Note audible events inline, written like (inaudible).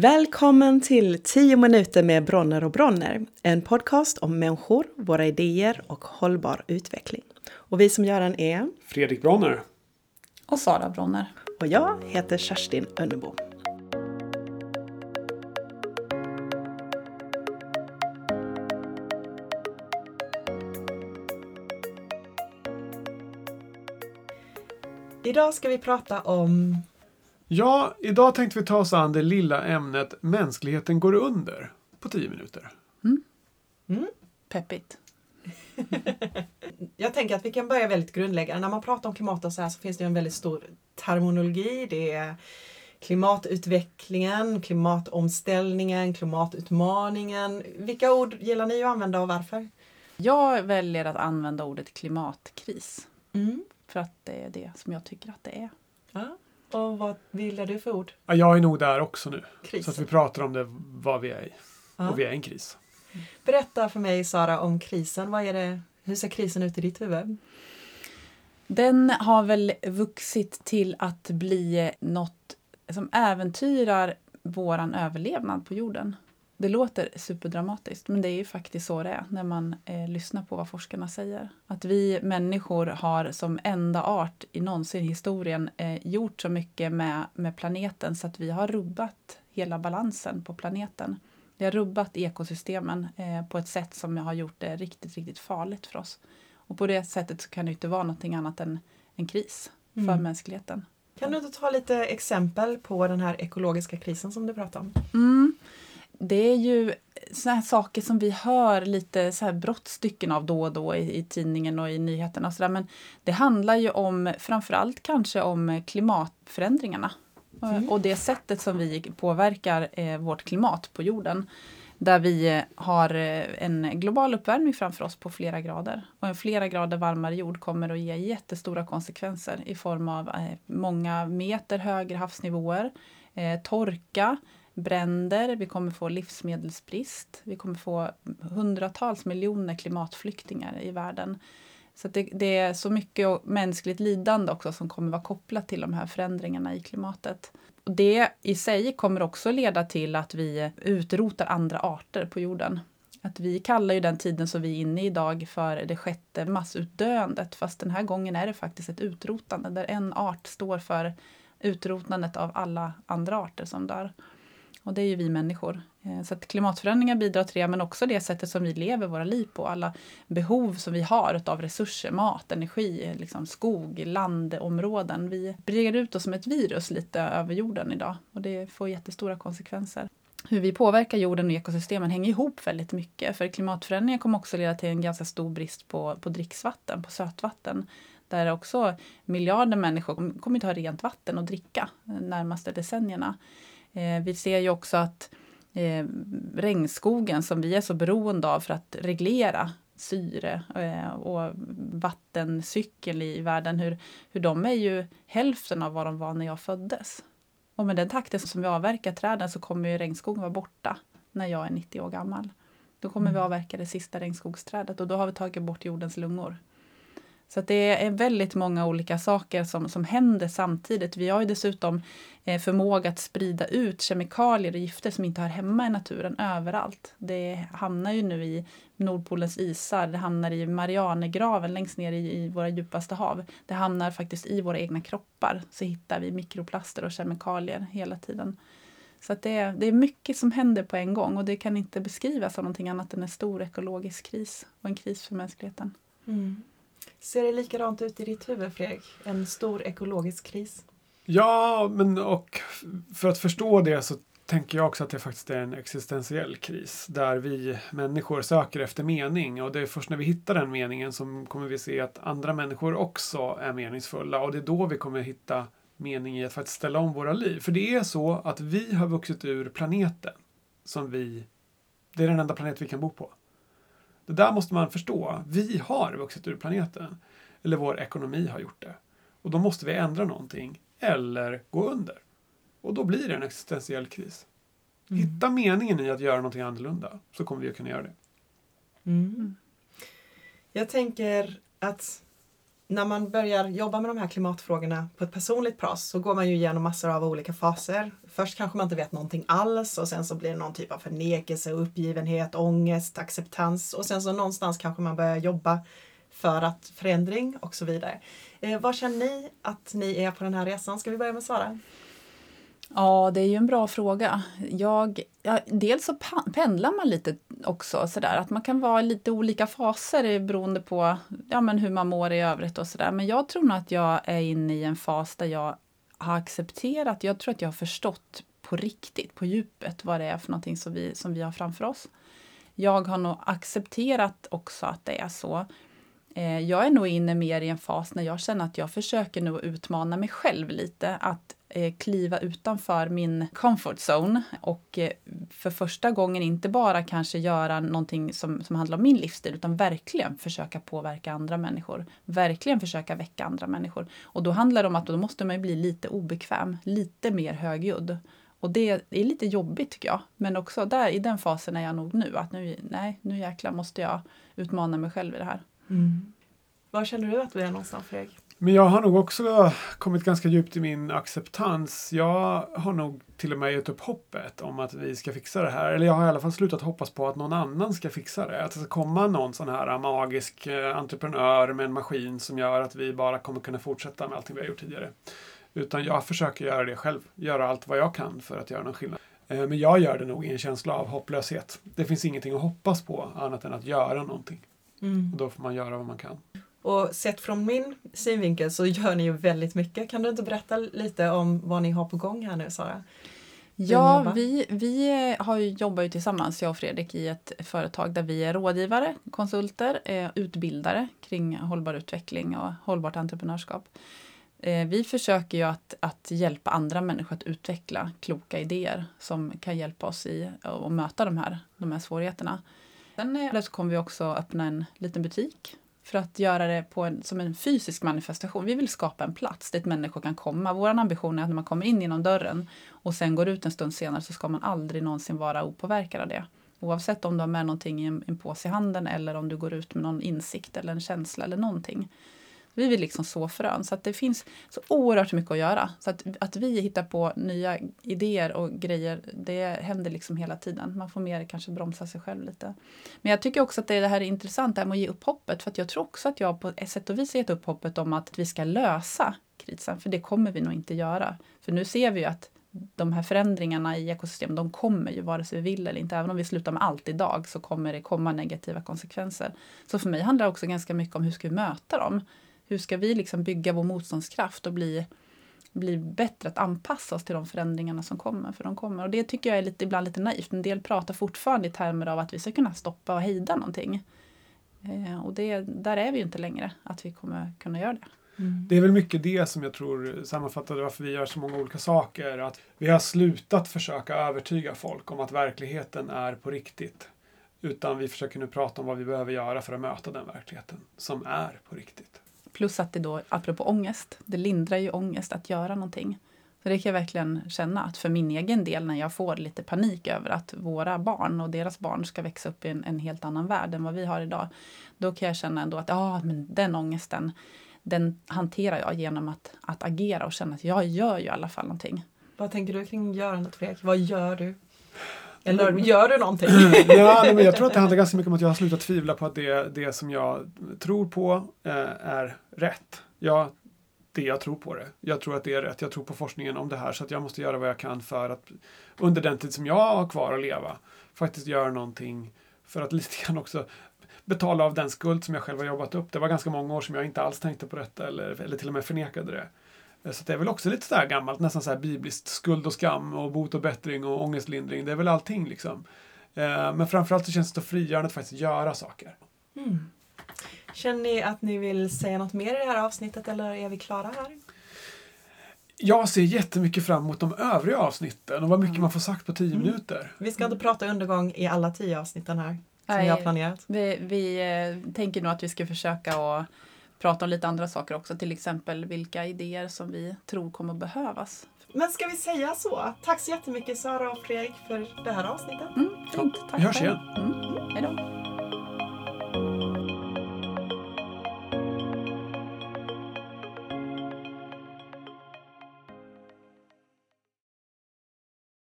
Välkommen till 10 minuter med Bronner och Bronner. En podcast om människor, våra idéer och hållbar utveckling. Och vi som gör den är Fredrik Bronner. Och Sara Bronner. Och jag heter Kerstin Önnebo. Idag ska vi prata om... Ja, idag tänkte vi ta oss an det lilla ämnet Mänskligheten går under på 10 minuter. Mm. Mm. Peppigt. (laughs) Jag tänker att vi kan börja väldigt grundläggande. När man pratar om klimat och så här så finns det en väldigt stor terminologi. Det är klimatutvecklingen, klimatomställningen, klimatutmaningen. Vilka ord gillar ni att använda och varför? Jag väljer att använda ordet klimatkris. Mm. För att det är det som jag tycker att det är. Och vad gillar du för ord? Ja, jag är nog där också nu. Krisen. Så att vi pratar om det, vad vi är i. Ja. Och vi är i en kris. Berätta för mig Sara om krisen. Vad är det, hur ser krisen ut i ditt huvud? Den har väl vuxit till att bli något som äventyrar våran överlevnad på jorden. Det låter superdramatiskt, men det är ju faktiskt så det är när man eh, lyssnar på vad forskarna säger. Att vi människor har som enda art i någonsin historien eh, gjort så mycket med, med planeten så att vi har rubbat hela balansen på planeten. Vi har rubbat ekosystemen eh, på ett sätt som har gjort det riktigt, riktigt farligt för oss. Och på det sättet så kan det inte vara någonting annat än en kris för Mm. mänskligheten. Kan du inte ta lite exempel på den här ekologiska krisen som du pratar om? Mm. Det är ju såna här saker som vi hör lite så här brottstycken av då och då i, i tidningen och i nyheterna. Och så där. Men det handlar ju om framförallt kanske om klimatförändringarna. Mm. Och det sättet som vi påverkar eh, vårt klimat på jorden. Där vi eh, har eh, en global uppvärmning framför oss på flera grader. Och en flera grader varmare jord kommer att ge jättestora konsekvenser i form av eh, många meter högre havsnivåer, eh, torka, bränder, vi kommer få livsmedelsbrist, vi kommer få hundratals miljoner klimatflyktingar i världen. Så att det, det är så mycket mänskligt lidande också som kommer vara kopplat till de här förändringarna i klimatet. Och det i sig kommer också leda till att vi utrotar andra arter på jorden. Att vi kallar ju den tiden som vi är inne i idag för det sjätte massutdöendet fast den här gången är det faktiskt ett utrotande där en art står för utrotandet av alla andra arter som dör. Och det är ju vi människor. Eh, så att klimatförändringar bidrar till det, men också det sättet som vi lever våra liv på. Alla behov som vi har av resurser, mat, energi, eh, liksom skog, landområden. Vi breder ut oss som ett virus lite över jorden idag och det får jättestora konsekvenser. Hur vi påverkar jorden och ekosystemen hänger ihop väldigt mycket. För klimatförändringar kommer också leda till en ganska stor brist på, på dricksvatten, på sötvatten. Där också miljarder människor kommer kommer inte ha rent vatten att dricka de närmaste decennierna. Eh, vi ser ju också att eh, regnskogen som vi är så beroende av för att reglera syre eh, och vattencykeln i världen, hur, hur de är ju hälften av vad de var när jag föddes. Och med den takten som vi avverkar träden så kommer ju regnskogen vara borta när jag är 90 år gammal. Då kommer vi avverka det sista regnskogsträdet och då har vi tagit bort jordens lungor. Så att det är väldigt många olika saker som, som händer samtidigt. Vi har ju dessutom eh, förmåga att sprida ut kemikalier och gifter som inte hör hemma i naturen överallt. Det hamnar ju nu i Nordpolens isar, det hamnar i Marianergraven längst ner i, i våra djupaste hav. Det hamnar faktiskt i våra egna kroppar. Så hittar vi mikroplaster och kemikalier hela tiden. Så att det, är, det är mycket som händer på en gång och det kan inte beskrivas som någonting annat än en stor ekologisk kris och en kris för mänskligheten. Mm. Ser det likadant ut i ditt huvud Fredrik? En stor ekologisk kris? Ja, men och för att förstå det så tänker jag också att det faktiskt är en existentiell kris där vi människor söker efter mening och det är först när vi hittar den meningen som kommer vi se att andra människor också är meningsfulla och det är då vi kommer hitta mening i att faktiskt ställa om våra liv. För det är så att vi har vuxit ur planeten som vi, det är den enda planet vi kan bo på. Det där måste man förstå. Vi har vuxit ur planeten. Eller vår ekonomi har gjort det. Och då måste vi ändra någonting eller gå under. Och då blir det en existentiell kris. Hitta meningen i att göra någonting annorlunda så kommer vi att kunna göra det. Mm. Jag tänker att när man börjar jobba med de här klimatfrågorna på ett personligt plan så går man ju igenom massor av olika faser. Först kanske man inte vet någonting alls och sen så blir det någon typ av förnekelse, uppgivenhet, ångest, acceptans och sen så någonstans kanske man börjar jobba för att förändring och så vidare. Eh, vad känner ni att ni är på den här resan? Ska vi börja med Sara? Ja, det är ju en bra fråga. Jag, ja, dels så pendlar man lite också sådär att man kan vara i lite olika faser beroende på ja, men hur man mår i övrigt och sådär. Men jag tror nog att jag är inne i en fas där jag har accepterat, jag tror att jag har förstått på riktigt, på djupet, vad det är för någonting som vi, som vi har framför oss. Jag har nog accepterat också att det är så. Eh, jag är nog inne mer i en fas när jag känner att jag försöker nu utmana mig själv lite. Att kliva utanför min comfort zone och eh, för första gången inte bara kanske göra någonting som, som handlar om min livsstil utan verkligen försöka påverka andra människor. Verkligen försöka väcka andra människor. Och då handlar det om att då måste man bli lite obekväm, lite mer högljudd. Och det är lite jobbigt tycker jag. Men också där, i den fasen är jag nog nu. Att nu, nej, nu jäklar måste jag utmana mig själv i det här. Mm. Var känner du att du är någonstans Fredrik? Men jag har nog också kommit ganska djupt i min acceptans. Jag har nog till och med gett upp hoppet om att vi ska fixa det här. Eller jag har i alla fall slutat hoppas på att någon annan ska fixa det. Att det ska komma någon sån här magisk eh, entreprenör med en maskin som gör att vi bara kommer kunna fortsätta med allting vi har gjort tidigare. Utan jag försöker göra det själv. Göra allt vad jag kan för att göra någon skillnad. Eh, men jag gör det nog i en känsla av hopplöshet. Det finns ingenting att hoppas på annat än att göra någonting. Mm. Och då får man göra vad man kan. Och sett från min synvinkel så gör ni ju väldigt mycket. Kan du inte berätta lite om vad ni har på gång här nu Sara? Ja, vi, vi har ju, jobbar ju tillsammans, jag och Fredrik, i ett företag där vi är rådgivare, konsulter, eh, utbildare kring hållbar utveckling och hållbart entreprenörskap. Eh, vi försöker ju att, att hjälpa andra människor att utveckla kloka idéer som kan hjälpa oss i att möta de här, de här svårigheterna. Sen eh, så kommer vi också öppna en liten butik för att göra det på en, som en fysisk manifestation. Vi vill skapa en plats dit människor kan komma. Vår ambition är att när man kommer in genom dörren och sen går ut en stund senare så ska man aldrig någonsin vara opåverkad av det. Oavsett om du har med någonting i en, en påse i handen eller om du går ut med någon insikt eller en känsla eller någonting. Vi vill liksom så frön. Så att det finns så oerhört mycket att göra. Så att, att vi hittar på nya idéer och grejer, det händer liksom hela tiden. Man får mer kanske bromsa sig själv lite. Men jag tycker också att det här är intressant, det här med att ge upp hoppet. För att jag tror också att jag på ett sätt och vis har gett upp hoppet om att vi ska lösa krisen. För det kommer vi nog inte göra. För nu ser vi ju att de här förändringarna i ekosystemet, de kommer ju vare sig vi vill eller inte. Även om vi slutar med allt idag så kommer det komma negativa konsekvenser. Så för mig handlar det också ganska mycket om hur ska vi möta dem? Hur ska vi liksom bygga vår motståndskraft och bli, bli bättre att anpassa oss till de förändringarna som kommer? För de kommer. Och det tycker jag är lite, ibland lite naivt. En del pratar fortfarande i termer av att vi ska kunna stoppa och hejda någonting. Eh, och det, där är vi ju inte längre, att vi kommer kunna göra det. Mm. Det är väl mycket det som jag tror sammanfattar varför vi gör så många olika saker. Att vi har slutat försöka övertyga folk om att verkligheten är på riktigt. Utan vi försöker nu prata om vad vi behöver göra för att möta den verkligheten som är på riktigt. Plus att det då, apropå ångest, det lindrar ju ångest att göra någonting. Så det kan jag verkligen känna att för min egen del när jag får lite panik över att våra barn och deras barn ska växa upp i en, en helt annan värld än vad vi har idag. Då kan jag känna ändå att ah, men den ångesten, den hanterar jag genom att, att agera och känna att jag gör ju i alla fall någonting. Vad tänker du kring görandet Fredrik? Vad gör du? Eller gör du någonting? (laughs) ja, men jag tror att det handlar (laughs) ganska mycket om att jag har slutat tvivla på att det, det som jag tror på eh, är rätt. Jag, det jag tror på det. Jag tror att det är rätt. Jag tror på forskningen om det här så att jag måste göra vad jag kan för att under den tid som jag har kvar att leva faktiskt göra någonting för att (laughs) lite grann också betala av den skuld som jag själv har jobbat upp. Det var ganska många år som jag inte alls tänkte på detta eller, eller till och med förnekade det. Eh, så det är väl också lite sådär gammalt, nästan så här bibliskt. Skuld och skam och bot och bättring och ångestlindring. Det är väl allting liksom. Eh, men framförallt så känns det så frigörande att faktiskt göra saker. Mm. Känner ni att ni vill säga något mer i det här avsnittet eller är vi klara här? Jag ser jättemycket fram emot de övriga avsnitten och vad mycket mm. man får sagt på tio mm. minuter. Vi ska inte prata undergång i alla tio avsnitten här. Som Nej, vi har planerat. Vi, vi eh, tänker nog att vi ska försöka att prata om lite andra saker också, till exempel vilka idéer som vi tror kommer att behövas. Men ska vi säga så? Tack så jättemycket Sara och Fredrik för det här avsnittet. Mm, fint. Tack vi hörs igen. Mm, hej då.